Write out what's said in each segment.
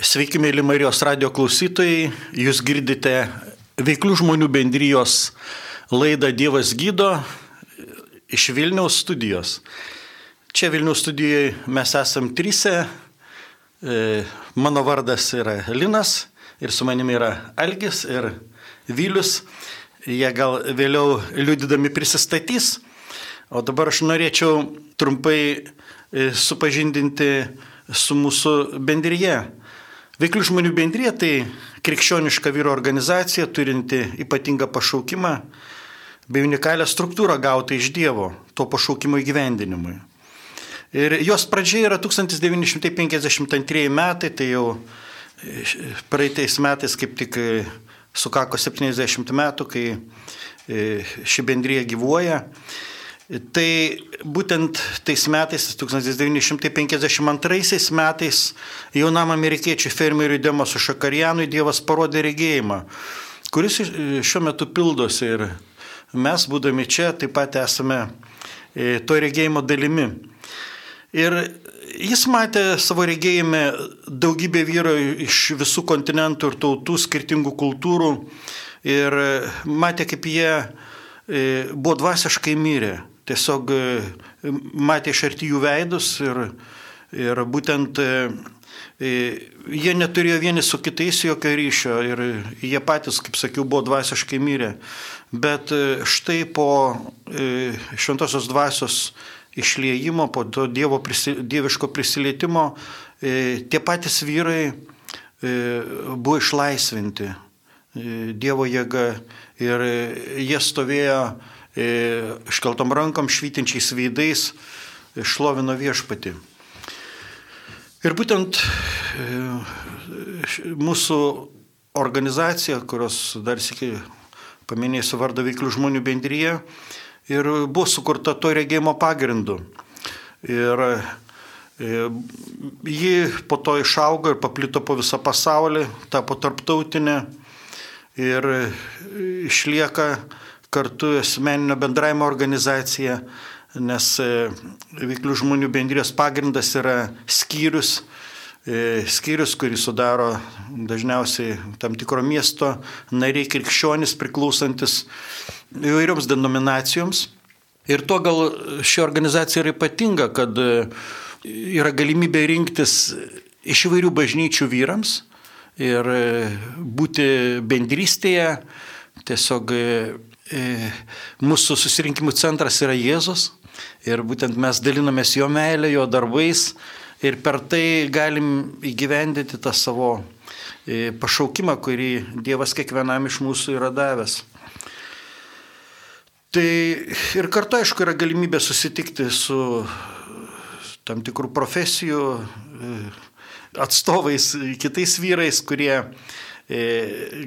Sveiki, mėly Marijos radio klausytojai. Jūs girdite Veiklių žmonių bendrijos laidą Dievas gydo iš Vilniaus studijos. Čia Vilniaus studijoje mes esam trise. E, mano vardas yra Linas ir su manimi yra Algis ir Vilius. Jie gal vėliau liudydami prisistatys. O dabar aš norėčiau trumpai e, supažindinti su mūsų bendryje. Veiklių žmonių bendrė tai krikščioniška vyro organizacija turinti ypatingą pašaukimą bei unikalią struktūrą gautą iš Dievo to pašaukimo įgyvendinimui. Ir jos pradžia yra 1952 metai, tai jau praeitais metais kaip tik sukako 70 metų, kai ši bendrija gyvuoja. Tai būtent tais metais, 1952 metais, jaunam amerikiečių fermeriui Demosu Šakarianui Dievas parodė regėjimą, kuris šiuo metu pildosi ir mes, būdami čia, taip pat esame e, to regėjimo dalimi. Ir jis matė savo regėjime daugybę vyrų iš visų kontinentų ir tautų, skirtingų kultūrų ir matė, kaip jie e, buvo dvasiškai mirę tiesiog e, matė iš arti jų veidus ir, ir būtent e, e, jie neturėjo vieni su kitais jokio ryšio ir jie patys, kaip sakiau, buvo dvasiškai mirę. Bet štai po šventosios dvasios išliejimo, po to dievo, dieviško prisilietimo, tie patys vyrai buvo išlaisvinti Dievo jėga ir jie stovėjo iškeltom rankom, švytinčiais veidais šlovino viešpati. Ir būtent mūsų organizacija, kurios dar sėki paminėsiu vardą veiklių žmonių bendryje, ir buvo sukurta to regėjimo pagrindu. Ir ji po to išaugo ir paplito po visą pasaulį, tapo tarptautinė ir išlieka kartu asmeninio bendravimo organizacija, nes e, veiklių žmonių bendrijos pagrindas yra skyrius, e, skyrius, kurį sudaro dažniausiai tam tikro miesto nariai krikščionis priklausantis įvairioms denominacijoms. Ir to gal ši organizacija yra ypatinga, kad e, yra galimybė rinktis iš įvairių bažnyčių vyrams ir būti bendrystėje, tiesiog mūsų susirinkimų centras yra Jėzus ir būtent mes dalinamės jo meilę, jo darbais ir per tai galim įgyvendinti tą savo e, pašaukimą, kurį Dievas kiekvienam iš mūsų yra davęs. Tai ir kartu, aišku, yra galimybė susitikti su tam tikrų profesijų e, atstovais, kitais vyrais, kurie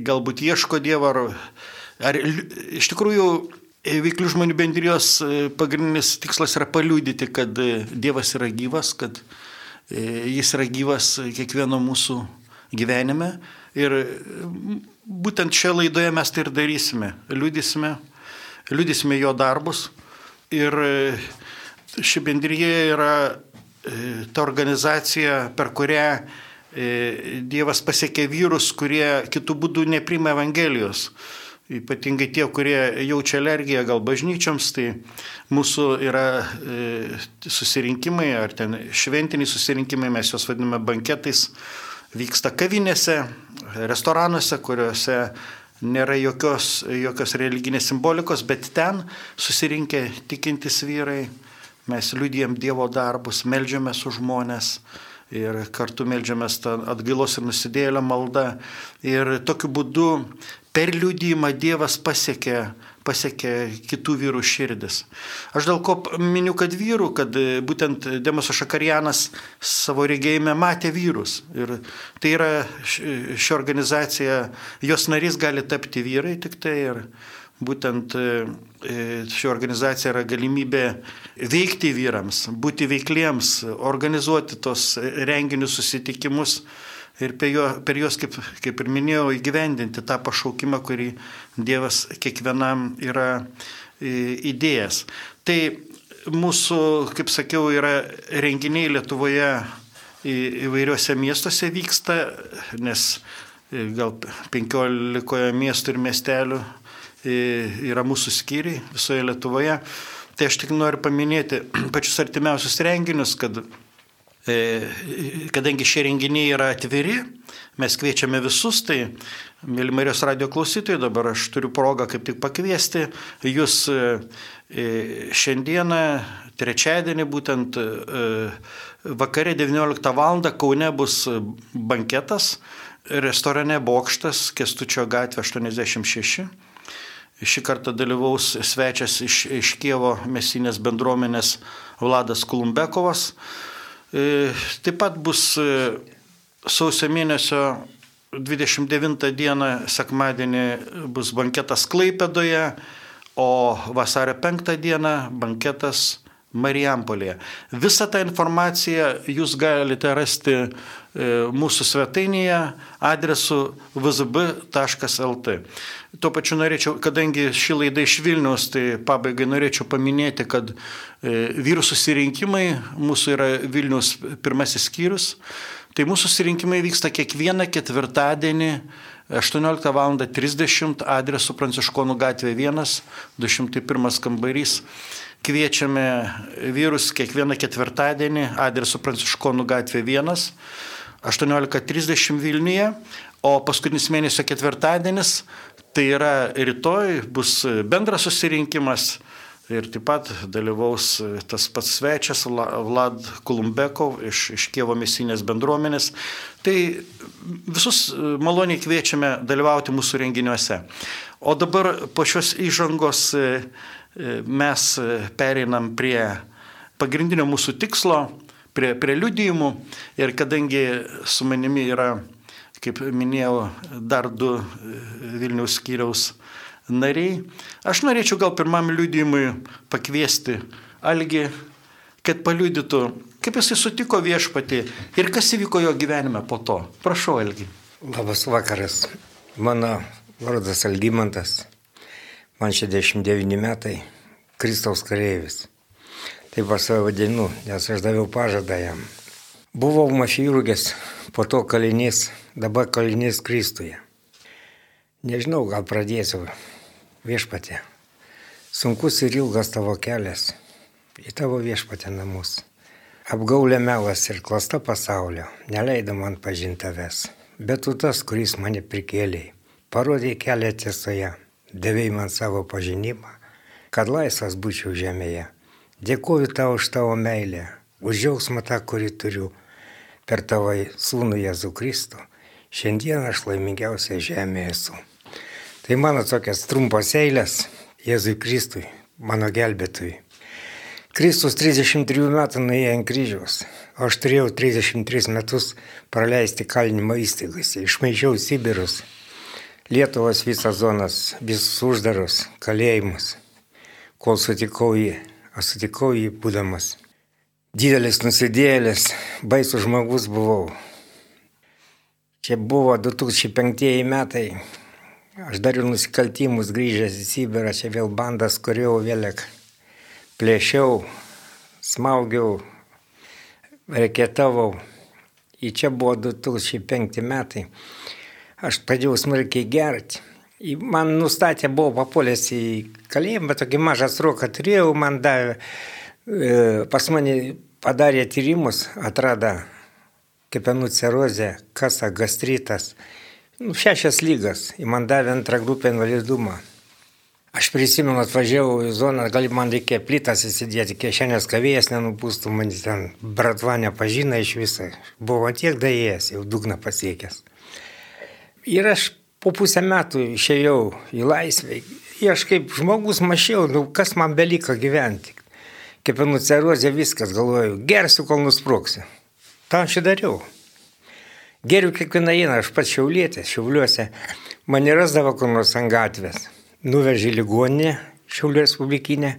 galbūt ieško Dievo ar Ar iš tikrųjų e, veiklių žmonių bendrijos e, pagrindinis tikslas yra paliūdyti, kad e, Dievas yra gyvas, kad Jis yra gyvas kiekvieno mūsų gyvenime. Ir būtent šioje laidoje mes tai ir darysime. Liūdysime, liūdysime jo darbus. Ir ši bendryje yra ta organizacija, per kurią Dievas pasiekė vyrus, kurie kitų būdų neprima Evangelijos ypatingai tie, kurie jaučia alergiją gal bažnyčioms, tai mūsų yra e, susirinkimai ar ten šventiniai susirinkimai, mes juos vadiname banketais, vyksta kavinėse, restoranuose, kuriuose nėra jokios, jokios religinės simbolikos, bet ten susirinkę tikintis vyrai, mes liudijam Dievo darbus, melžiamės už žmonės ir kartu melžiamės tą atgailos ir nusidėlę maldą. Ir tokiu būdu per liūdimą Dievas pasiekė, pasiekė kitų vyrų širdis. Aš dėl ko miniu, kad vyrų, kad e, būtent Demas Šakarianas savo regėjime matė vyrus. Ir tai yra ši organizacija, jos narys gali tapti vyrai tik tai. Ir būtent e, e, ši organizacija yra galimybė veikti vyrams, būti veikliems, organizuoti tos renginius, susitikimus ir per, jo, per juos, kaip, kaip ir minėjau, įgyvendinti tą pašaukimą, kurį Dievas kiekvienam yra įdėjęs. Tai mūsų, kaip sakiau, yra renginiai Lietuvoje įvairiuose miestuose vyksta, nes gal 15 miestų ir miestelių yra mūsų skyriai visoje Lietuvoje. Tai aš tik noriu paminėti pačius artimiausius renginius, kad kadangi šie renginiai yra atviri, mes kviečiame visus, tai, mėly Marijos radio klausytojai, dabar aš turiu progą kaip tik pakviesti jūs šiandieną, trečiadienį, būtent vakare 19 val. Kaune bus banketas restorane Bokštas, Kestučio gatvė 86. Šį kartą dalyvaus svečias iš, iš Kievo mesinės bendruomenės Vladas Kulumbekovas. Taip pat bus sausio mėnesio 29 dieną sekmadienį bus banketas Klaipėdoje, o vasario 5 dieną banketas Marijampolėje. Visą tą informaciją jūs galite rasti e, mūsų svetainėje adresu vzb.lt. Tuo pačiu norėčiau, kadangi ši laida iš Vilnius, tai pabaigai norėčiau paminėti, kad e, vyrų susirinkimai mūsų yra Vilnius pirmasis skyrius. Tai mūsų susirinkimai vyksta kiekvieną ketvirtadienį 18 val. 30 adresu Pranciškonų gatvė 1, 201 kambarys. Kviečiame vyrus kiekvieną ketvirtadienį adresu Pranciškonų gatvė 1, 18.30 Vilniuje, o paskutinis mėnesio ketvirtadienis, tai yra rytoj, bus bendras susirinkimas ir taip pat dalyvaus tas pats svečias Vlad Kolumbekov iš, iš Kievo mesinės bendruomenės. Tai visus maloniai kviečiame dalyvauti mūsų renginiuose. O dabar po šios įžangos mes pereinam prie pagrindinio mūsų tikslo, prie, prie liudijimų ir kadangi su manimi yra, kaip minėjau, dar du Vilniaus skyriaus nariai, aš norėčiau gal pirmam liudijimui pakviesti Algi, kad paliudytų, kaip jisai sutiko viešpatį ir kas įvyko jo gyvenime po to. Prašau, Algi. Labas vakaras. Mano vardas Algymantas. Man 69 metai, Kristaus kareivis. Taip aš save vadinu, nes aš daviau pažadą jam. Buvau mašyrūgės, po to kalinys, dabar kalinys Kristuje. Nežinau, gal pradėsiu viešpatė. Sunkus ir ilgas tavo kelias į tavo viešpatę namus. Apgaulė melas ir klasta pasaulio, neleido man pažinti tavęs. Bet tu tas, kuris mane prikėlė, parodė kelią tiesoje davėjai man savo pažinimą, kad laisvas būčiau žemėje. Dėkuoju tau už tavo meilę, už džiaugsmą tą, kurį turiu per tavo sūnų Jėzų Kristų. Šiandien aš laimingiausia žemėje esu. Tai mano tokias trumpos eilės Jėzui Kristui, mano gelbėtui. Kristus 33 metų nuėjo ant kryžiaus, o aš turėjau 33 metus praleisti kalinimo įstaigose, išmaišiau Sibirus, Lietuvos visas zonas, visus uždarus kalėjimus, kol sutikau jį, aš sutikau jį būdamas. Didelis nusidėlis, baisus žmogus buvau. Čia buvo 2005 metai, aš dariau nusikaltimus grįžęs į Sibirą, čia vėl bandas, kuriau vėliak plėšiau, smaugiau, reketavau. Į čia buvo 2005 metai aš pradėjau smarkiai gerti. Man nustatė, buvau papolęs į kalėjimą, tokį mažą sroką turėjau, man davė, e, pas mane padarė tyrimus, atrado kepenų cerozę, kasa, gastritas, nu, šešias lygas, į man davė antrą grupę invalidumą. Aš prisimenu, atvažiavau į zoną, gal man reikėjo plytas įsidėti, kiešenės kavėjas nenupūstų, man ten bratva nepažina iš viso. Buvo tiek daėjęs, jau dugną pasiekęs. Ir aš po pusę metų išėjau į laisvę. Ir aš kaip žmogus mačiau, nu, kas man beliko gyventi. Kepenų cerozė viskas, galvoju, gersiu, kol nusproksiu. Tą aš dariau. Geriu kiekvieną dieną, aš pats šiaulėtės, šiauliuose. Mane rasdavo kur nors ant gatvės. Nuvežė ligoninę, Šiaulių Respublikinę.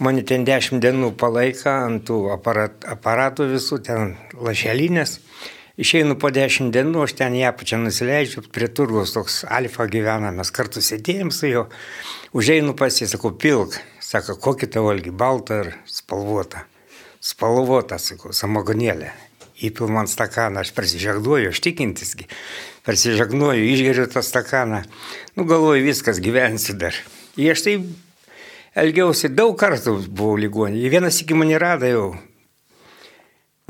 Mane ten dešimt dienų palaika ant tų aparat, aparatų visų, ten lašelinės. Išeinu po dešimt dienų, aš ten ją pačią nusileidžiu, prie turgaus toks alfa gyvena, mes kartu sėdėjom su juo, užeinu pas jį, sakau, pilk, sako, kokį tavo valgy, baltą ar spalvotą. Spalvotą, sakau, samagonėlę. įpil man stakaną, aš persižegnuoju, aš tikintisgi, persižegnuoju, išgeriu tą stakaną, nu galvoju, viskas gyvensiu dar. Ir aš tai elgiausi daug kartų buvau ligonį. Vienas iki mane rado jau,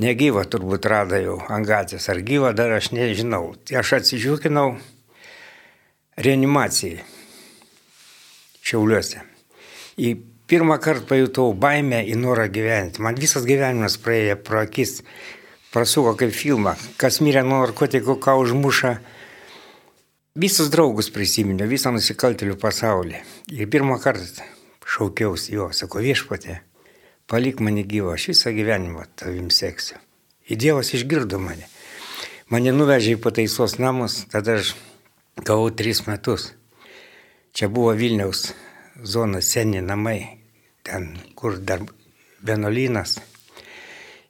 negyva turbūt rado jau ant gatvės, ar gyva dar aš nežinau. Aš atsižiūkinau reanimacijai Šiauliuose. Į pirmą kartą pajutau baimę į norą gyventi. Man visas gyvenimas praėjo pro akis, prasuko kaip filmą. Kas mirė nuo narkotikų, ką užmuša. Visus draugus prisiminiau, visą nusikaltėlių pasaulį. Ir pirmą kartą šaukiausi jo, sako viešpatė, palik mane gyvą, aš visą gyvenimą tavim seksiu. Ir Dievas išgirdo mane. Mane nuvežė į pataisos namus, tada aš gavau tris metus. Čia buvo Vilniaus zona seni namai, ten kur dar vienuolynas.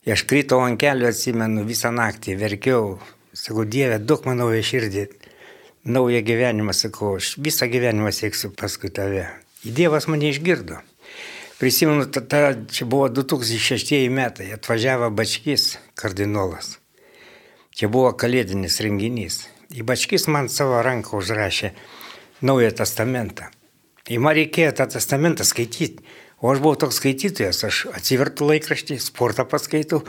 Ir aš krytau ant kelių, atsimenu, visą naktį verkiau, sakau, Dieve, duok man naują širdį, naują gyvenimą, sakau, aš visą gyvenimą sėksiu paskui tave. Dievas mane išgirdo. Prisimenu, tada čia buvo 2006 metai, atvažiavo Bačkis kardinolas. Čia buvo kalėdinis renginys. Į Bačkis man savo ranką užrašė Naują testamentą. Ir man reikėjo tą testamentą skaityti. O aš buvau toks skaitytojas, aš atsivertu laikraštį, sportą paskaitau,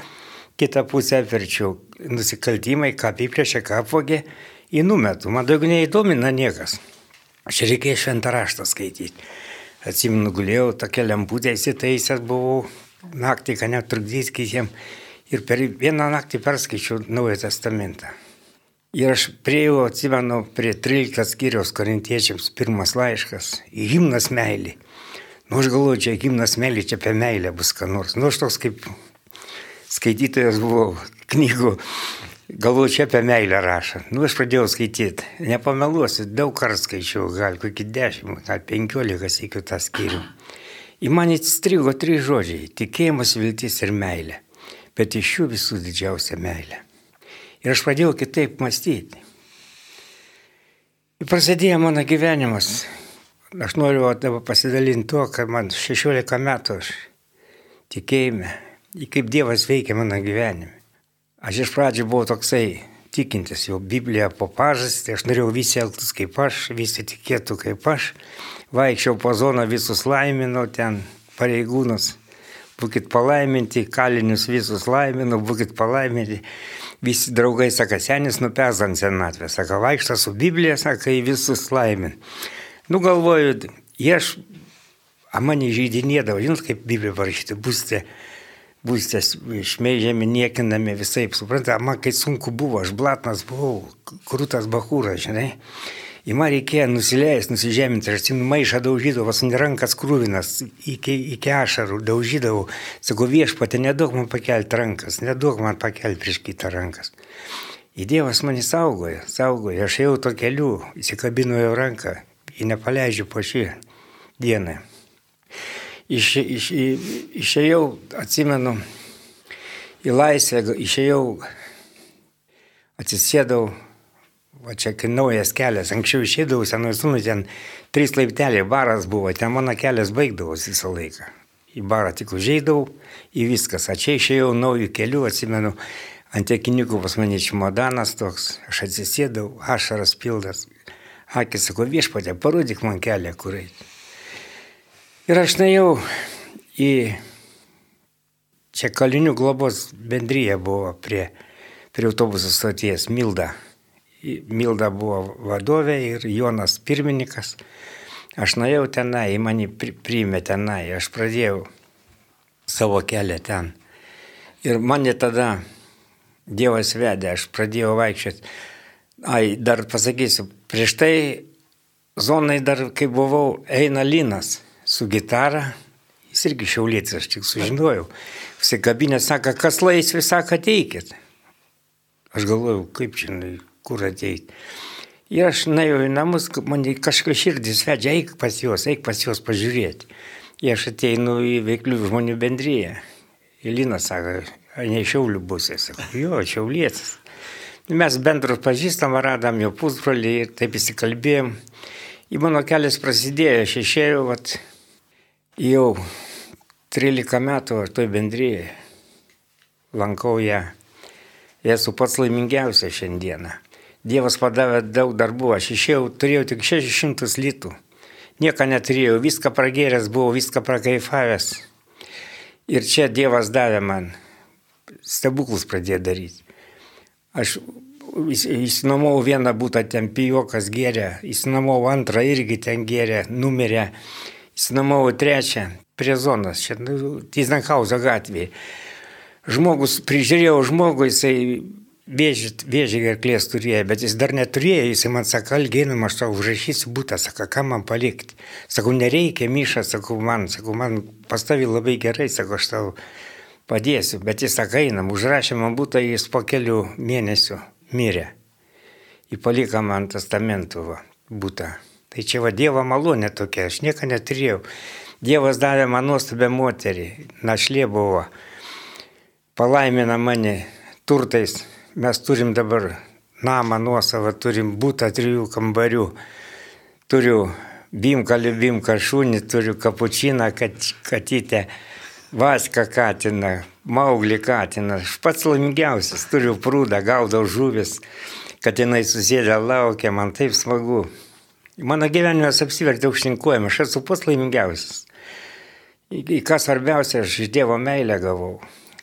kitą pusę apverčiau nusikaltimai, ką apiplėšė, ką apvogė, į numetu. Man daugiau neįdomina niekas. Aš reikėjo šventą raštą skaityti. Atsimenu, gulėjau, tokia lemputė įsitaisęs buvau, naktį, kad netrukdys kitiem. Ir per vieną naktį perskaičiau Naują Testamentą. Ir aš prieėjau, atsimenu, prie 13 skyriaus korintiečiams pirmas laiškas, himnas meilį. Nu, aš galvoju, čia himnas meilį, čia apie meilę bus ką nors. Nu, aš toks kaip skaitytojas buvau knygų Galvoju, čia apie meilę rašo. Nu, aš pradėjau skaityti. Nepameluosiu, daug kartų skaičiau, gal kokį dešimt, gal penkiolika iki tą skyrių. Į mane įstrigo trys žodžiai - tikėjimas, viltis ir meilė. Bet iš jų visų didžiausia meilė. Ir aš pradėjau kitaip mąstyti. Ir prasidėjo mano gyvenimas. Aš noriu dabar pasidalinti tuo, kad man 16 metų aš tikėjime, kaip Dievas veikia mano gyvenime. Aš iš pradžių buvau toksai tikintis, jau Biblija po pažastį, tai aš norėjau visi elgtis kaip aš, visi tikėtų kaip aš. Vaikščiau po zoną, visus laiminau ten pareigūnus. Būkit palaiminti, kalinius visus laiminau, būkit palaiminti. Visi draugai sako, senis nupes ant senatvę, sako, vaikšta su Biblija, sako, visus laimin. Nu galvoju, jie aš, a mane žaidinėdavo, žinot, kaip Biblija parašyti, būsite būsite šmeižiami, niekinami visai. Suprantate, man kai sunku buvo, aš blatnas buvau, krūtas bahūras, žinai. Į man reikėjo nusileisti, nusižeminti, aš atsimenu maišą daužydavau, ant rankas krūvinas, iki, iki ašarų daužydavau. Sakau, viešpatė, nedaug man pakelti rankas, nedaug man pakelti prieš kitą rankas. Į Dievas mane saugoja, saugoja, aš jau to keliu, įsikabinu jo ranką, jį nepaleidžiu po šį dieną iš, iš, išėjau, atsimenu, į laisvę, išėjau, atsisėdau, va čia kai naujas kelias, anksčiau išėdavau senoj sūnui, ten trys laipteliai, baras buvo, ten mano kelias baigdavosi visą laiką. Į barą tik užėjau, į viskas, o čia išėjau naujų kelių, atsimenu, ant tekiniukų pas mane čimodanas toks, aš atsisėdau, ašaras pildas, akis sako viešpatė, parodyk man kelią, kur eiti. Ir aš nuėjau į čia kalinių globos bendryje buvo prie, prie autobusų stoties Milda. Milda buvo vadovė ir Jonas pirmininkas. Aš nuėjau tenai, mane priėmė tenai, aš pradėjau savo kelią ten. Ir mane tada Dievas vedė, aš pradėjau vaikščioti. Ai, dar pasakysiu, prieš tai zonai dar, kai buvau, eina Linas su gitara. Jis irgi šiaulėtis, aš tik sužinojau. Visi sako, kas laisvė, sako, ateikit. Aš galvojau, kaip žinai, kur ateiti. Ir aš nuėjau į namus, man kažkas širdis vedžia, eik pas juos, eik pas juos pažiūrėti. Ir aš ateinu į veiklių žmonių bendryje. Ilina sako, ne šiaulių bus, aš sakau, jo, šiaulėtis. Mes bendrus pažįstam, radom jo pusbrolį ir taip įsikalbėjom. Į mano kelias prasidėjo, aš išėjau, vat, Jau 13 metų aš toj bendryje lankau ją. Esu pats laimingiausias šiandieną. Dievas padavė daug darbų, aš išėjau, turėjau tik 600 litų. Nieko neturėjau, viską pragėręs buvau, viską prakaifavęs. Ir čia Dievas davė man stebuklus pradėjo daryti. Aš įsinomau vieną būtą ten pijokas gėrė, įsinomau antrą irgi ten gėrė, numerė, įsinomau trečią prie zonos, čia nu, Tiznankauzo gatvėje. Žmogus, prižiūrėjau žmogų, jisai vėžį, vėžį gerklės turėjo, bet jis dar neturėjo, jis man sako, algėnam, aš tau užrašysiu būtą, sako, ką man palikti. Sakau, nereikia, Myša, sakau, man, sakau, man pastavi labai gerai, sako, aš tau padėsiu, bet jis sako, einam, užrašė man būtą, jis po kelių mėnesių mirė. Įpalika man testamentų būtą. Tai čia va Dievo malonė tokia, aš nieko neturėjau. Dievas davė man nuostabę moterį, našlė buvo, palaimina mane turtais. Mes turim dabar namą nuosavą, turim būtą trijų kambarių. Turiu bimkalį, bimką šunį, turiu kapučiną, katytę. Vaska Katina, Mauglį Katina, aš pats laimingiausias, turiu prūdą, gaudau žuvis, kad jinai susėdė laukia, man taip smagu. Mano gyvenimas apsivertė aukštinkuojama, aš esu pats laimingiausias. Į ką svarbiausia, aš iš Dievo meilę gavau,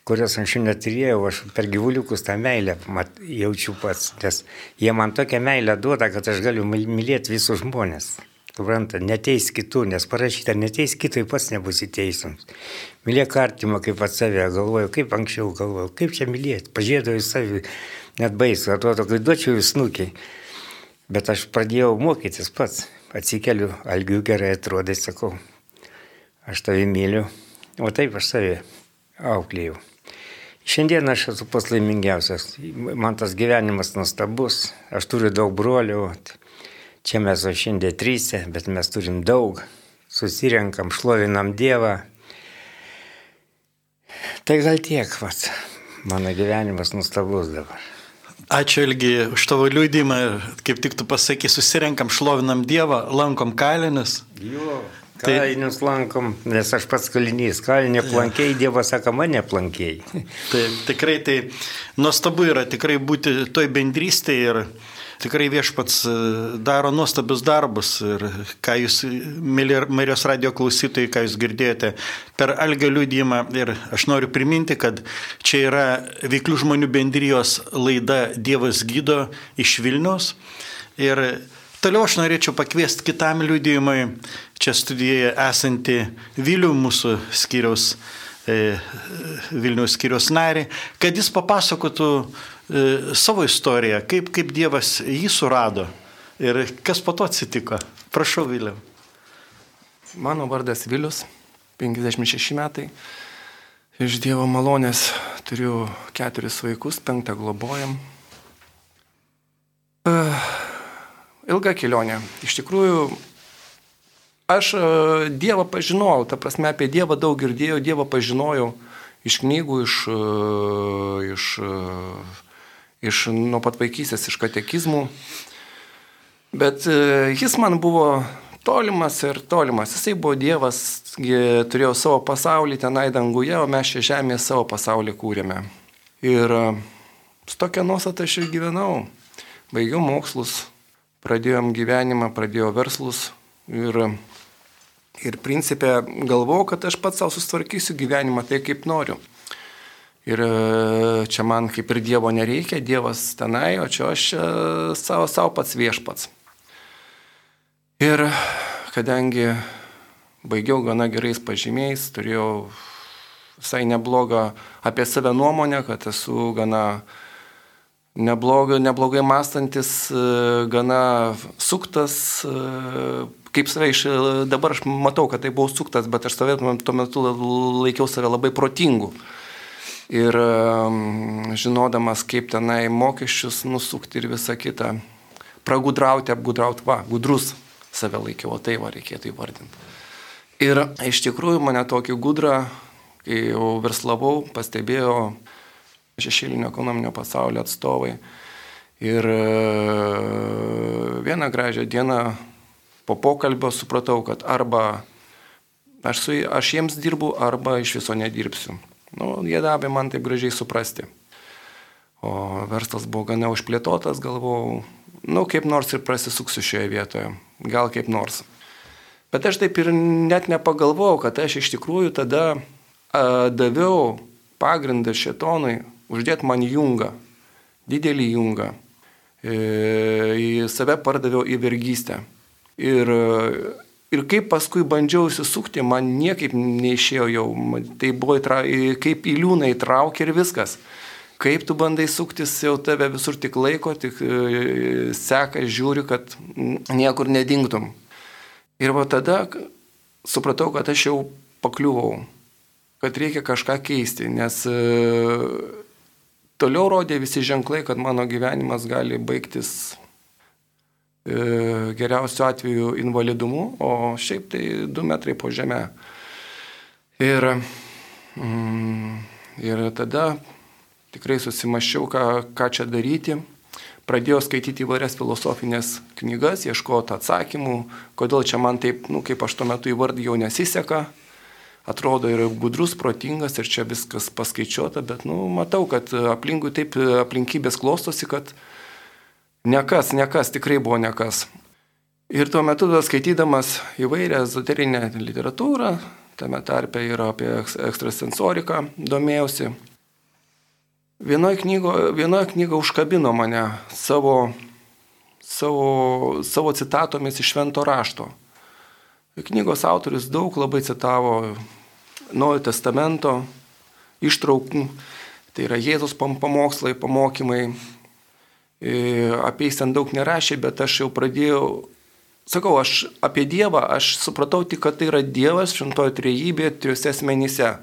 kurios anksčiau neturėjau, aš per gyvuliukus tą meilę mat, jaučiu pats, nes jie man tokią meilę duoda, kad aš galiu mylėti visus žmonės. Supranta, neteis kitų, nes parašyta, neteis kitų, pats nebus įteisums. Mylėk artimą kaip pats save, galvoju, kaip anksčiau galvoju, kaip čia mylėti, pažiūrėjau į savį, net baisu, atrodo, kai duočiau jūs nukiai. Bet aš pradėjau mokytis pats, atsikeliu, algiu gerai atrodai, sakau, aš tavį myliu, o taip aš savį auklėjau. Šiandien aš esu pats laimingiausias, man tas gyvenimas nuostabus, aš turiu daug brolių. Čia mes o šiandien trysė, bet mes turim daug. Susirenkam, šlovinam Dievą. Tai gal tiek, vat. Mano gyvenimas nustabus dabar. Ačiū ilgi už tavo liūdimą. Kaip tik tu pasakai, susirenkam, šlovinam Dievą, lankom kalinius. Jo. Kalinius tai, lankom, nes aš pats kalinys. Kalinė plankiai, ja. Dievas sako, mane plankiai. Tai tikrai tai nuostabu yra tikrai būti toj bendrystėje ir tikrai viešpats e, daro nuostabius darbus ir ką jūs, Marijos radio klausytojai, ką jūs girdėjote per Algio liūdimą ir aš noriu priminti, kad čia yra veiklių žmonių bendrijos laida Dievas gydo iš Vilnius ir toliau aš norėčiau pakviesti kitam liūdimui čia studijoje esantį Vilių mūsų skyriaus Vilniaus skyriaus narį, kad jis papasakotų E, savo istoriją, kaip, kaip Dievas jį surado ir kas po to atsitiko. Prašau, Viliau. Mano vardas Vilius, 56 metai. Iš Dievo malonės turiu keturis vaikus, penktą globojam. Uh, ilga kelionė. Iš tikrųjų, aš uh, Dievą pažinojau, ta prasme apie Dievą daug girdėjau, Dievą pažinojau iš knygų, iš, uh, iš uh, iš nuo pat vaikystės, iš katekizmų. Bet e, jis man buvo tolimas ir tolimas. Jisai buvo Dievas, turėjo savo pasaulį tenai danguje, o mes čia žemėje savo pasaulį kūrėme. Ir e, su tokia nuostata aš ir gyvenau. Baigiau mokslus, pradėjom gyvenimą, pradėjau verslus ir, ir principė galvojau, kad aš pats savo sustvarkysiu gyvenimą tai, kaip noriu. Ir e, čia man kaip ir Dievo nereikia, Dievas tenai, o čia aš e, savo, savo pats viešpats. Ir kadangi baigiau gana gerais pažymiais, turėjau visai neblogą apie save nuomonę, kad esu gana neblogai, neblogai mąstantis, e, gana suktas, kaip save iš, dabar aš matau, kad tai buvau suktas, bet aš save tuo metu laikiau save labai protingu ir žinodamas, kaip tenai mokesčius nusukti ir visą kitą, pragudrauti, apgudrauti, va, gudrus save laikiau, o tai va reikėtų įvardinti. Ir iš tikrųjų mane tokį gudrą, kai jau verslavau, pastebėjo šešėlinio ekonominio pasaulio atstovai. Ir e, vieną gražią dieną po pokalbio supratau, kad arba aš, su, aš jiems dirbu, arba iš viso nedirbsiu. Nu, jie davė man taip gražiai suprasti. o verslas buvo gana užplėtotas, galvojau, nu kaip nors ir prasisuksiu šioje vietoje, gal kaip nors. Bet aš taip ir net nepagalvojau, kad aš iš tikrųjų tada a, daviau pagrindą šetonui uždėti man jungą, didelį jungą. E, į save pardaviau į vergystę. Ir, ir kaip paskui bandžiau įsisukti, man niekaip neišėjo jau, tai buvo įtra, kaip į liūną įtraukė ir viskas. Kaip tu bandai suktis, jau tave visur tik laiko, tik e, seka, žiūri, kad niekur nedingtum. Ir va tada supratau, kad aš jau pakliuvau, kad reikia kažką keisti, nes e, toliau rodė visi ženklai, kad mano gyvenimas gali baigtis geriausiu atveju invalidumu, o šiaip tai du metrai po žemę. Ir, mm, ir tada tikrai susimaščiau, ką, ką čia daryti. Pradėjau skaityti įvairias filosofinės knygas, ieškoti atsakymų, kodėl čia man taip, nu, kaip aš tuo metu įvardėjau, nesiseka. Atrodo ir gudrus, protingas ir čia viskas paskaičiuota, bet, nu, matau, kad aplinkui taip aplinkybės klostosi, kad nekas, nekas, tikrai buvo nekas. Ir tuo metu skaitydamas įvairią ezoterinę literatūrą, tame tarpe ir apie ekstrasensoriką domėjausi, Vienoje knygoje vienoj knygo užkabino mane savo, savo, savo citatomis iš švento rašto. Knygos autorius daug labai citavo Naujojo testamento ištraukų, tai yra Jėzus pamokslai, pamokymai. E, apie jais ten daug nerašė, bet aš jau pradėjau, sakau, aš apie Dievą, aš supratau tik, kad tai yra Dievas šventojo trejybė trijose asmenyse.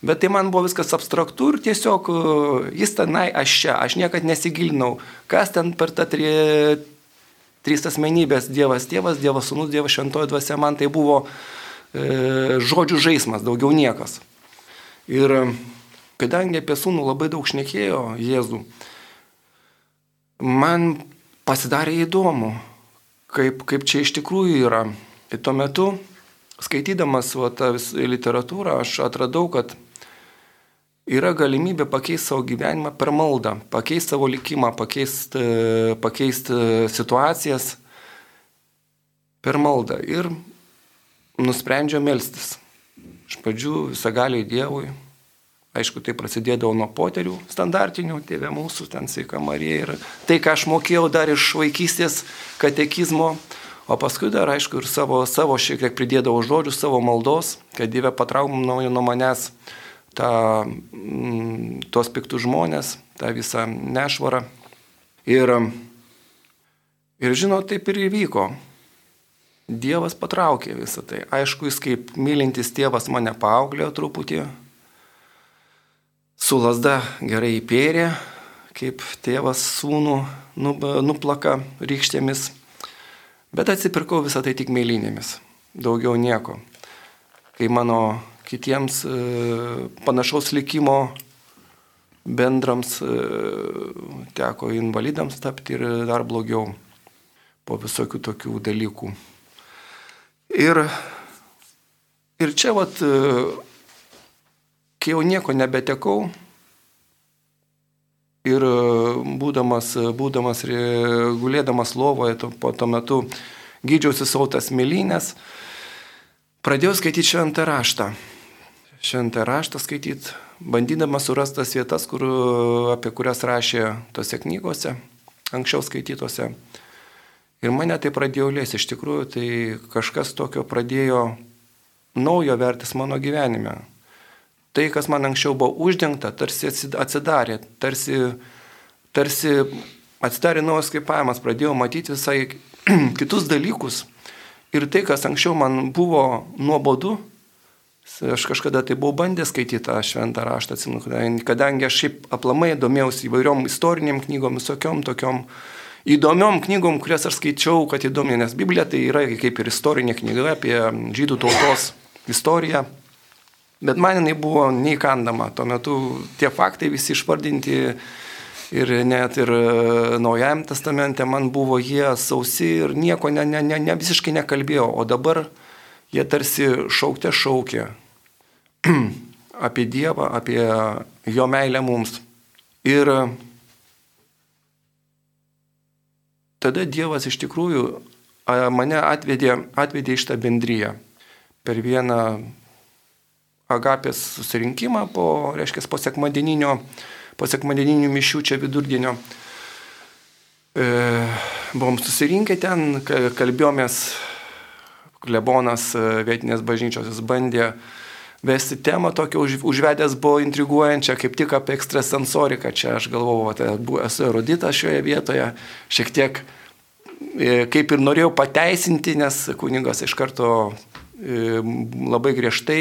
Bet tai man buvo viskas abstraktu ir tiesiog e, jis tenai, aš čia, aš niekad nesigilinau, kas ten per tą tri, trys asmenybės, Dievas tėvas, Dievas sunus, Dievas šventoji dvasia, man tai buvo e, žodžių žaidimas, daugiau niekas. Ir kadangi apie sūnų labai daug šnekėjo Jėzų, man pasidarė įdomu, kaip, kaip čia iš tikrųjų yra. Ir tuo metu, skaitydamas va, tą literatūrą, aš atradau, kad yra galimybė pakeisti savo gyvenimą per maldą, pakeisti savo likimą, pakeisti, pakeisti situacijas per maldą. Ir nusprendžiau melstis. Iš pradžių visagaliai Dievui. Aišku, tai prasidėdavo nuo poterių standartinių, tėvė mūsų, ten sveika Marija ir tai, ką aš mokėjau dar iš vaikystės katekizmo, o paskui dar, aišku, ir savo, savo šiek tiek pridėdavau žodžių, savo maldos, kad Dieve patraum naujo nuo manęs tą, mm, tuos piktus žmonės, tą visą nešvarą. Ir, ir žinot, taip ir įvyko. Dievas patraukė visą tai. Aišku, jis kaip mylintis tėvas mane paauglėjo truputį. Su lasda gerai įpėrė, kaip tėvas sūnų nuplaka rykštėmis. Bet atsipirkau visą tai tik mėlynėmis. Daugiau nieko. Kai mano kitiems e, panašaus likimo bendrams e, teko invalidams tapti ir dar blogiau po visokių tokių dalykų. Ir, ir čia vat, e, kai jau nieko nebetekau ir būdamas, būdamas gulėdamas lovoje, po to metu gydžiausi savo tas mėlynės, pradėjau skaityti šventą raštą šventą raštą skaityti, bandydamas surasti tas vietas, kur, apie kurias rašė tose knygose, anksčiau skaitytose. Ir mane tai pradėjo lėsti, iš tikrųjų tai kažkas tokio pradėjo naujo vertis mano gyvenime. Tai, kas man anksčiau buvo uždengta, tarsi atsidarė, tarsi, tarsi atsidarė naujas kaipavimas, pradėjau matyti visai kitus dalykus. Ir tai, kas anksčiau man buvo nuobodu, Aš kažkada tai buvau bandęs skaityti tą šventą raštą, kadangi, kadangi aš šiaip aplamai domėjausi įvairiom istoriniam knygom, visokiom tokiom įdomiom knygom, kurias aš skaičiau, kad įdomi, nes Biblija tai yra kaip ir istorinė knyga apie žydų tautos istoriją. Bet man jinai buvo neįkandama. Tuo metu tie faktai visi išvardinti ir net ir e, Naujajam testamente man buvo jie sausi ir nieko ne, ne, ne, ne visiškai nekalbėjau. O dabar jie tarsi šaukte šaukė apie Dievą, apie jo meilę mums. Ir tada Dievas iš tikrųjų mane atvedė, atvedė iš tą bendryją per vieną agapės susirinkimą po, reiškia, po sekmadieninio, po sekmadieninių mišių čia vidurdienio. E, buvom susirinkę ten, kalbėjomės, klebonas e, vietinės bažnyčios, jis bandė vesti temą tokią už, užvedęs buvo intriguojančią, kaip tik apie ekstrasensoriką. Čia aš galvojau, tai esu eruditas šioje vietoje, šiek tiek e, kaip ir norėjau pateisinti, nes kuningas iš karto e, labai griežtai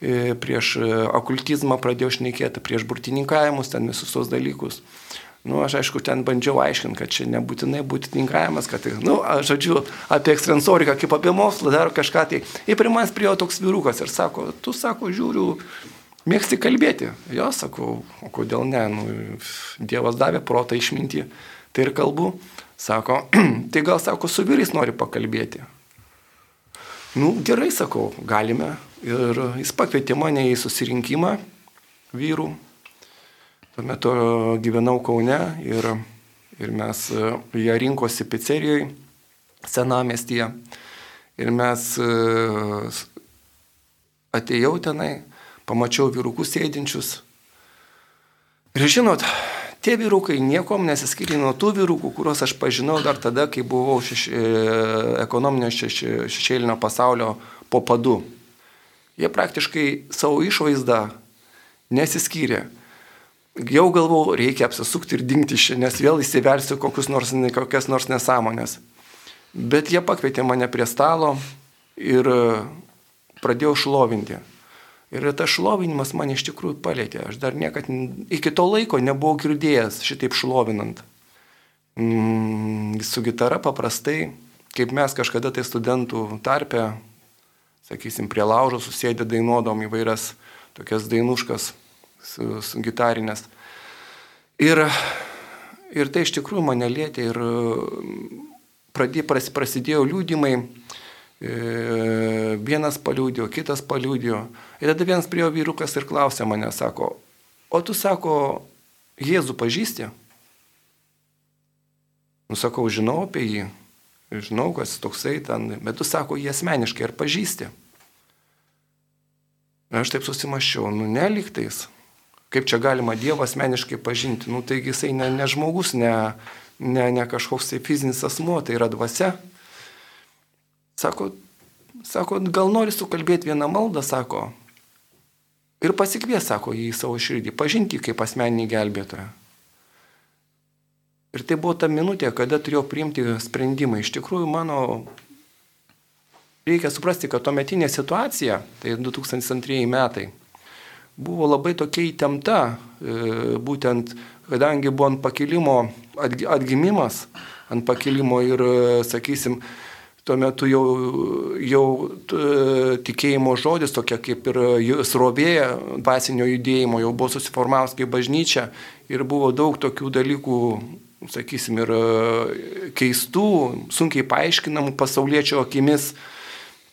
prieš e, okultizmą pradėjau šnekėti, prieš burtininkavimus, ten visus tos dalykus. Nu, aš aišku, ten bandžiau aiškinti, kad čia nebūtinai būtininkavimas, kad, nu, aš žodžiu, apie ekstrensoriką kaip apie mokslą dar kažką tai. Ir prie manęs prie jo toks vyrukas ir sako, tu, sako, žiūriu, mėgsti kalbėti. Jo, sakau, o kodėl ne, nu, Dievas davė protą išminti, tai ir kalbu. Sako, tai gal, sako, su vyrais nori pakalbėti. Nu, gerai, sakau, galime. Ir jis pakvietė mane į susirinkimą vyrų. Tuo metu gyvenau Kaune ir, ir mes, jie rinkosi pizzerijoje senamestyje. Ir mes atėjau tenai, pamačiau vyrukus sėdinčius. Ir žinot, tie vyrukai niekom nesiskiria nuo tų vyrukų, kuriuos aš pažinau dar tada, kai buvau šeš, e, ekonominio šeš, šešėlinio pasaulio po padu jie praktiškai savo išvaizdą nesiskyrė. Jau galvau, reikia apsisukti ir dingti iš čia, nes vėl įsiversiu kokius nors, kokias nors nesąmonės. Bet jie pakvietė mane prie stalo ir e, pradėjau šlovinti. Ir tas šlovinimas mane iš tikrųjų palėtė. Aš dar niekad iki to laiko nebuvau girdėjęs šitaip šlovinant. Mm, su gitara paprastai, kaip mes kažkada tai studentų tarpe sakysim, prie laužo susėdė dainuodom įvairias tokias dainuškas su, su gitarinės. Ir, ir tai iš tikrųjų mane lėtė ir pradė, prasidėjo liūdimai, e, vienas paliūdėjo, kitas paliūdėjo. Ir tada vienas prie jo vyrukas ir klausė mane, sako, o tu sako, Jėzų pažįsti? Nusakau, žinau apie jį žinau, kas toksai ten, bet tu sako, jie asmeniškai ir pažįsti. Aš taip susimaščiau, nu neliktais. Kaip čia galima Dievą asmeniškai pažinti? Nu taigi jisai ne, ne žmogus, ne, ne, ne kažkoks tai fizinis asmuo, tai yra dvasia. Sako, sako, gal nori sukalbėti vieną maldą, sako. Ir pasikvies, sako, jį į savo širdį, pažinti kaip asmeninį gelbėtoją. Ir tai buvo ta minutė, kada turėjau priimti sprendimą. Iš tikrųjų, mano reikia suprasti, kad tuometinė situacija, tai 2002 metai, buvo labai tokia įtempta, e, būtent kadangi buvo ant pakilimo atgimimas, ant pakilimo ir, e, sakysim, tuo metu jau, jau tikėjimo žodis, tokia kaip ir srovėja dvasinio judėjimo, jau buvo susiformavus kaip bažnyčia ir buvo daug tokių dalykų sakysim, ir keistų, sunkiai paaiškinamų pasaulietčio akimis,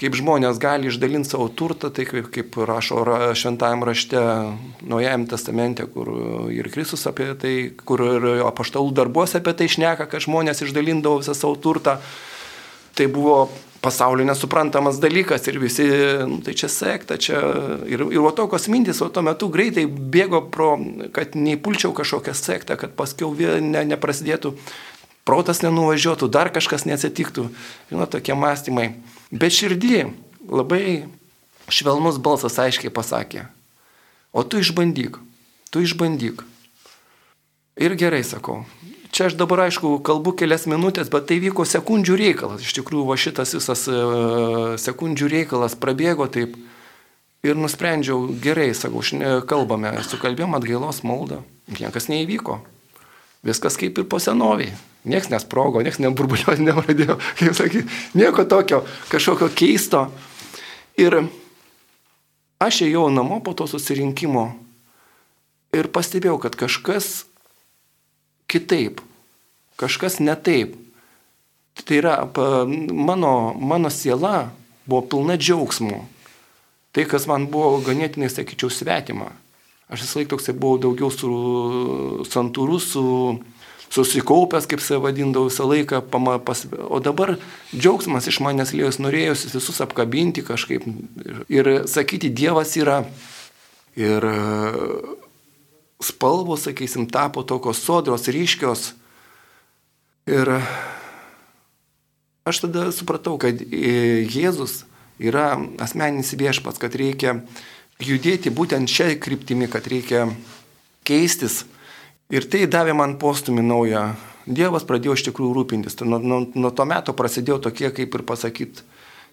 kaip žmonės gali išdalinti savo turtą, tai kaip, kaip rašo šventajame rašte Naujajame testamente, kur ir Kristus apie tai, kur ir apaštalų darbuose apie tai šneka, kad žmonės išdalindavo visą savo turtą. Tai buvo pasaulio nesuprantamas dalykas ir visi, nu, tai čia sekta, čia ir, ir o tokios mintis, o tuo metu greitai bėgo pro, kad neįpulčiau kažkokią sektą, kad paskiau ne, neprasidėtų, protas nenuvažiuotų, dar kažkas neatsitiktų, žinot, tokie mąstymai. Bet širdį labai švelnus balsas aiškiai pasakė, o tu išbandyk, tu išbandyk. Ir gerai sakau, Čia aš dabar aišku kalbu kelias minutės, bet tai vyko sekundžių reikalas. Iš tikrųjų, va šitas visas e, sekundžių reikalas prabėgo taip ir nusprendžiau, gerai, sakau, kalbame, sukalbėjom atgailos maldą. Niekas neįvyko. Viskas kaip ir po senoviai. Niekas nesprogo, niekas neburbuliuos, nepradėjo, kaip sakyti, nieko tokio, kažkokio keisto. Ir aš ėjau namo po to susirinkimo ir pastebėjau, kad kažkas kitaip, kažkas ne taip. Tai yra, mano, mano siela buvo pilna džiaugsmų. Tai, kas man buvo ganėtinai, sakyčiau, svetima. Aš visą laiką toksai buvau daugiau su santūru, su, susikaupęs, kaip save vadindavau visą laiką, pama, pas, o dabar džiaugsmas iš manęs lėjus, norėjusi visus apkabinti kažkaip ir, sakyti, Dievas yra. Ir spalvos, sakysim, tapo tokios sodros, ryškios. Ir aš tada supratau, kad e, Jėzus yra asmeninis viešpats, kad reikia judėti būtent šią kryptimį, kad reikia keistis Ir tai davė man postumį naują. Dievas pradėjo iš tikrųjų rūpintis. Nuo, nuo, nuo to meto prasidėjo tokie, kaip ir pasakyti,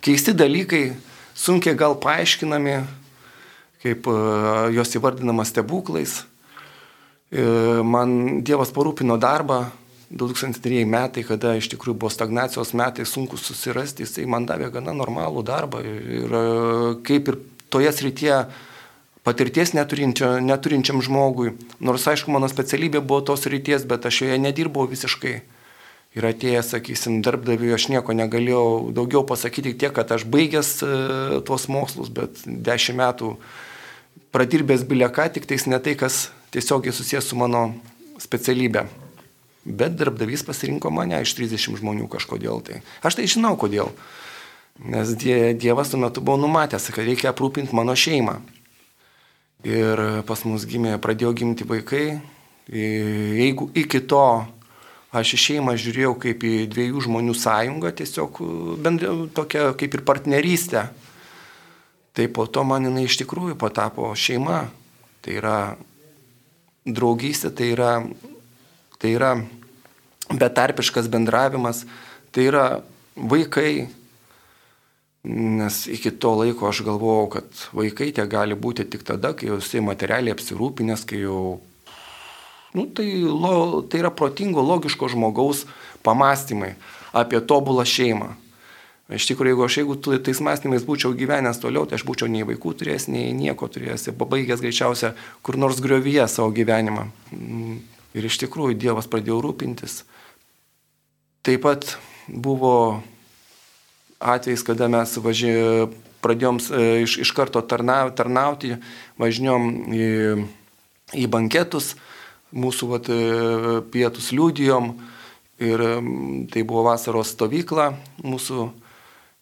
keisti dalykai, sunkiai gal paaiškinami, kaip uh, jos įvardinama stebuklais. Uh, man Dievas parūpino darbą 2003 metai, kada iš tikrųjų buvo stagnacijos metai, sunku susirasti, jisai man davė gana normalų darbą. Ir uh, kaip ir toje srityje patirties neturinčiam žmogui. Nors aišku, mano specialybė buvo tos ryties, bet aš joje nedirbau visiškai. Ir atėjęs, sakysim, darbdaviui aš nieko negalėjau daugiau pasakyti tiek, kad aš baigęs e, tuos mokslus, bet dešimt metų pradirbęs bilieką, tik tais ne tai, kas tiesiogiai susijęs su mano specialybė. Bet darbdavys pasirinko mane iš 30 žmonių kažkodėl tai. Aš tai žinau kodėl. Nes Dievas tuo metu buvo numatęs, kad reikia aprūpinti mano šeimą. Ir pas mus gimė, pradėjo gimti vaikai. Jeigu iki to aš į šeimą žiūrėjau kaip į dviejų žmonių sąjungą, tiesiog bendra, tokia kaip ir partnerystė, tai po to man jinai iš tikrųjų patapo šeima. Tai yra draugystė, tai yra, tai yra betarpiškas bendravimas, tai yra vaikai, Nes iki to laiko aš galvojau, kad vaikai tie gali būti tik tada, kai jau jisai materialiai apsirūpinęs, kai jau... Nu, tai, lo, tai yra protingo, logiško žmogaus pamastymai apie tobulą šeimą. Iš tikrųjų, jeigu aš jeigu tais mąstymais būčiau gyvenęs toliau, tai aš būčiau nei vaikų turėjęs, nei nieko turėjęs, pabaigęs greičiausia kur nors griovyje savo gyvenimą. Mm, ir iš tikrųjų Dievas pradėjo rūpintis. Taip pat buvo atvejais, kada mes važi, pradėjom e, iš, iš karto tarna, tarnauti, važinėjom į, į banketus, mūsų vat, e, pietus liūdijom ir tai buvo vasaros stovykla mūsų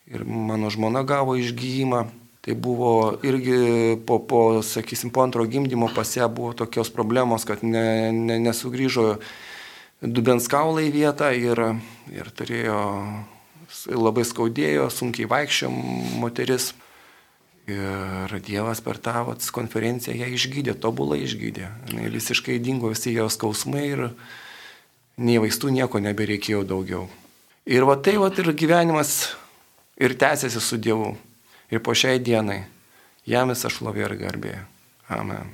ir mano žmona gavo išgyjimą. Tai buvo irgi po, po, sakysim, po antro gimdymo pas ją buvo tokios problemos, kad ne, ne, nesugrįžo dubenskaulai vietą ir, ir turėjo labai skaudėjo, sunkiai vaikščio moteris. Ir Dievas per tą vat, konferenciją ją išgydė, tobulai išgydė. Jis visiškai dingo visi jos skausmai ir nei vaistų nieko nebereikėjo daugiau. Ir va tai va ir gyvenimas ir tęsiasi su Dievu. Ir po šiai dienai jam visą šlovę ir garbė. Amen.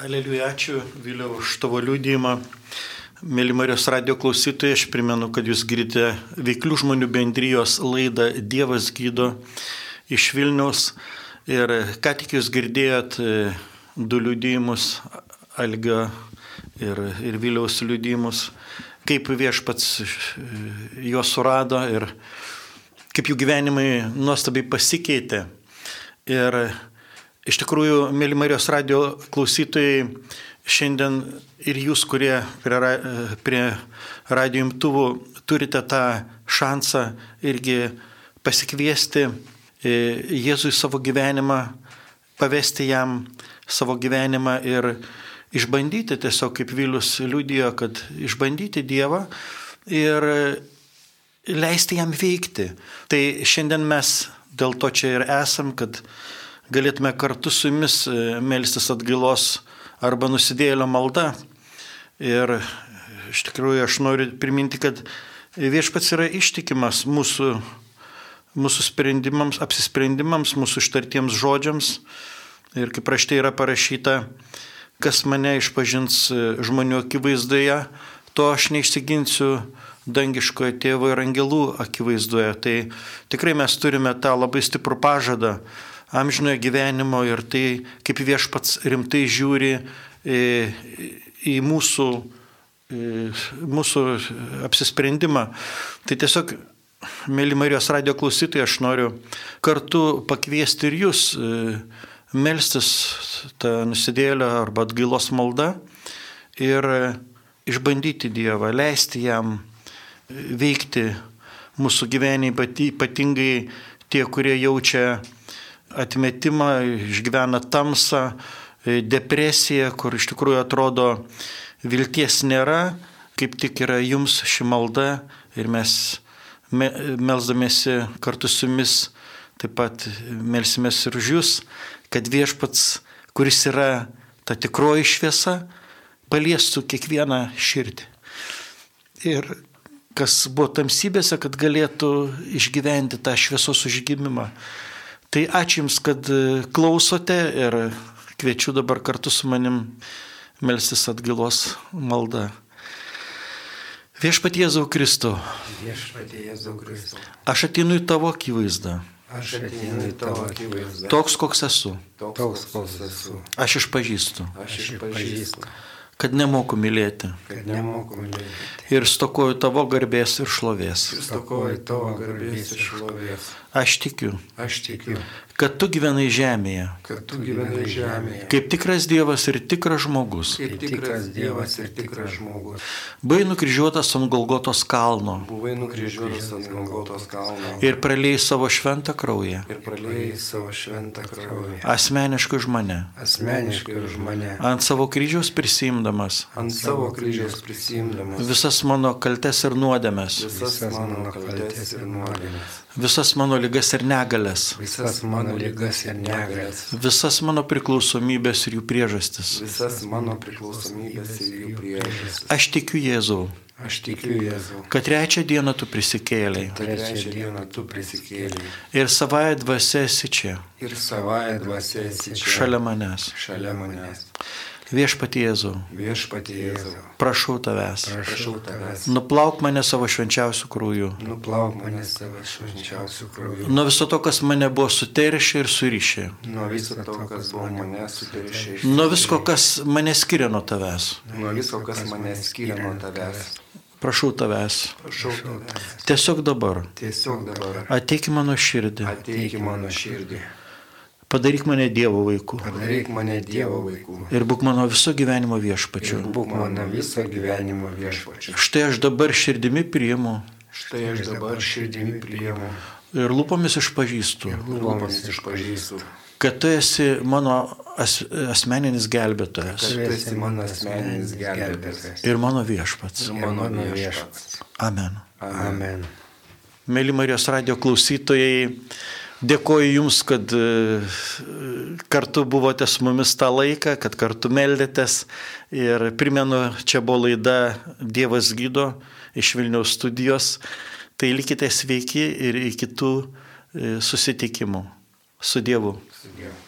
Aleliuja, ačiū Vėliau už tavo liūdėjimą. Mėly Marijos radio klausytojai, aš primenu, kad jūs girdite veiklių žmonių bendrijos laidą Dievas gydo iš Vilniaus. Ir ką tik jūs girdėjot e, du liudijimus, Algio ir, ir Viliaus liudijimus, kaip viešpats e, juos surado ir kaip jų gyvenimai nuostabiai pasikeitė. Ir iš tikrųjų, mėly Marijos radio klausytojai, šiandien ir jūs, kurie prie, prie radio imtuvų turite tą šansą irgi pasikviesti e, Jėzui savo gyvenimą, pavesti jam savo gyvenimą ir išbandyti tiesiog, kaip Vilius liūdėjo, kad išbandyti Dievą ir leisti jam veikti. Tai šiandien mes dėl to čia ir esam, kad galėtume kartu su jumis e, melstis atgailos arba nusidėlio malda. Ir iš tikrųjų aš noriu priminti, kad viešpats yra ištikimas mūsų, mūsų sprendimams, apsisprendimams, mūsų ištartiems žodžiams. Ir kaip rašte yra parašyta, kas mane išpažins žmonių akivaizdoje, to aš neišsiginsiu dangiškojo tėvo ir angelų akivaizdoje. Tai tikrai mes turime tą labai stiprų pažadą amžinojo gyvenimo ir tai, kaip viešpats rimtai žiūri į, į mūsų, į mūsų apsisprendimą. Tai tiesiog, mėly Marijos radio klausytojai, aš noriu kartu pakviesti ir jūs e, melstis tą nusidėlę arba atgailos maldą ir išbandyti Dievą, leisti jam veikti mūsų gyvenime, ypatingai tie, kurie jaučia atmetimą, išgyvena tamsą, depresiją, kur iš tikrųjų atrodo vilties nėra, kaip tik yra jums ši malda ir mes melzdamėsi kartu su jumis taip pat melsimės ir už jūs, kad viešpats, kuris yra ta tikroji šviesa, paliestų kiekvieną širdį. Ir kas buvo tamsybėse, kad galėtų išgyventi tą šviesos užgimimą. Tai ačiū Jums, kad klausote ir kviečiu dabar kartu su manim melstis atgilos maldą. Viešpatie Jėzau Kristau. Viešpatie Jėzau Kristau. Aš ateinu į tavo akivaizdą. Aš ateinu į tavo akivaizdą. Toks, koks esu. Toks, koks esu. Aš išpažįstu, Aš išpažįstu, kad nemoku mylėti Kad nemoku mylėti. ir stokoju tavo garbės ir šlovės. Stokoju tavo garbės ir šlovės. Aš tikiu, Aš tikiu, kad tu gyvenai žemėje, kad tu gyvenai žemėje. kaip tikras Dievas ir tikras žmogus. kaip Tikras Dievas ir tikras žmogus. Buvai nukryžiuotas ant Golgotos kalno buvai nukryžiuotas ant Golgotos kalno ir praleidai savo šventą kraują. ir Pralėjai savo šventą kraują. Asmeniškai už mane. Asmeniškai už mane. Ant savo kryžiaus prisimdamas ant savo kryžiaus prisimdamas visas mano kaltes ir nuodėmes, visas mano kaltes ir nuodėmes, visas mano ligas ir negalės, Visas mano lygas ir negalės. visas mano priklausomybės ir jų priežastis. visas mano priklausomybės ir jų priežastis. Aš tikiu Jėzau, Aš tikiu Jėzau. kad trečią dieną tu prisikėlėjai Trečią dieną tu prisikėlė. ir savąją dvasę esi čia, Ir savąją dvasę esi čia. šalia manęs. Šalia manęs. Viešpatie Jėzau, Viešpatie Jėzau. prašau tavęs, Prašau tavęs. nuplauk mane savo švenčiausių krūjų. Nuplauk mane savo švenčiausių krauju. Nuo viso to, kas mane buvo suteršę ir surišę. Nuo viso to, kas buvo mane suteršę iš Nuo visko, kas mane skiria nuo tavęs. nuo viso, kas mane skiria nuo tavęs. Prašau tavęs. Prašau tavęs. Tiesiog dabar Tiesiog dabar ateik į mano širdį. Ateik į mano širdį. Padaryk mane Dievo vaiku. padaryk mane Dievo vaikų. Ir būk mano viso gyvenimo viešpačiu. Būk mano viso gyvenimo viešpačiu. Štai aš dabar širdimi priimu Štai aš dabar širdimi priimu. ir lūpomis išpažįstu, lūpomis išpažįstu, kad tu esi mano as, asmeninis gelbėtojas kad tu esi mano asmeninis gelbėtojas ir mano viešpats. ir mano viešpats. Amen. Amen. Mėly Marijos radio klausytojai, dėkoju Jums, kad e, kartu buvote su mumis tą laiką, kad kartu meldėtės. Ir primenu, čia buvo laida Dievas gydo iš Vilniaus studijos. Tai likite sveiki ir iki kitų e, susitikimų. Su Dievu. Su Dievu.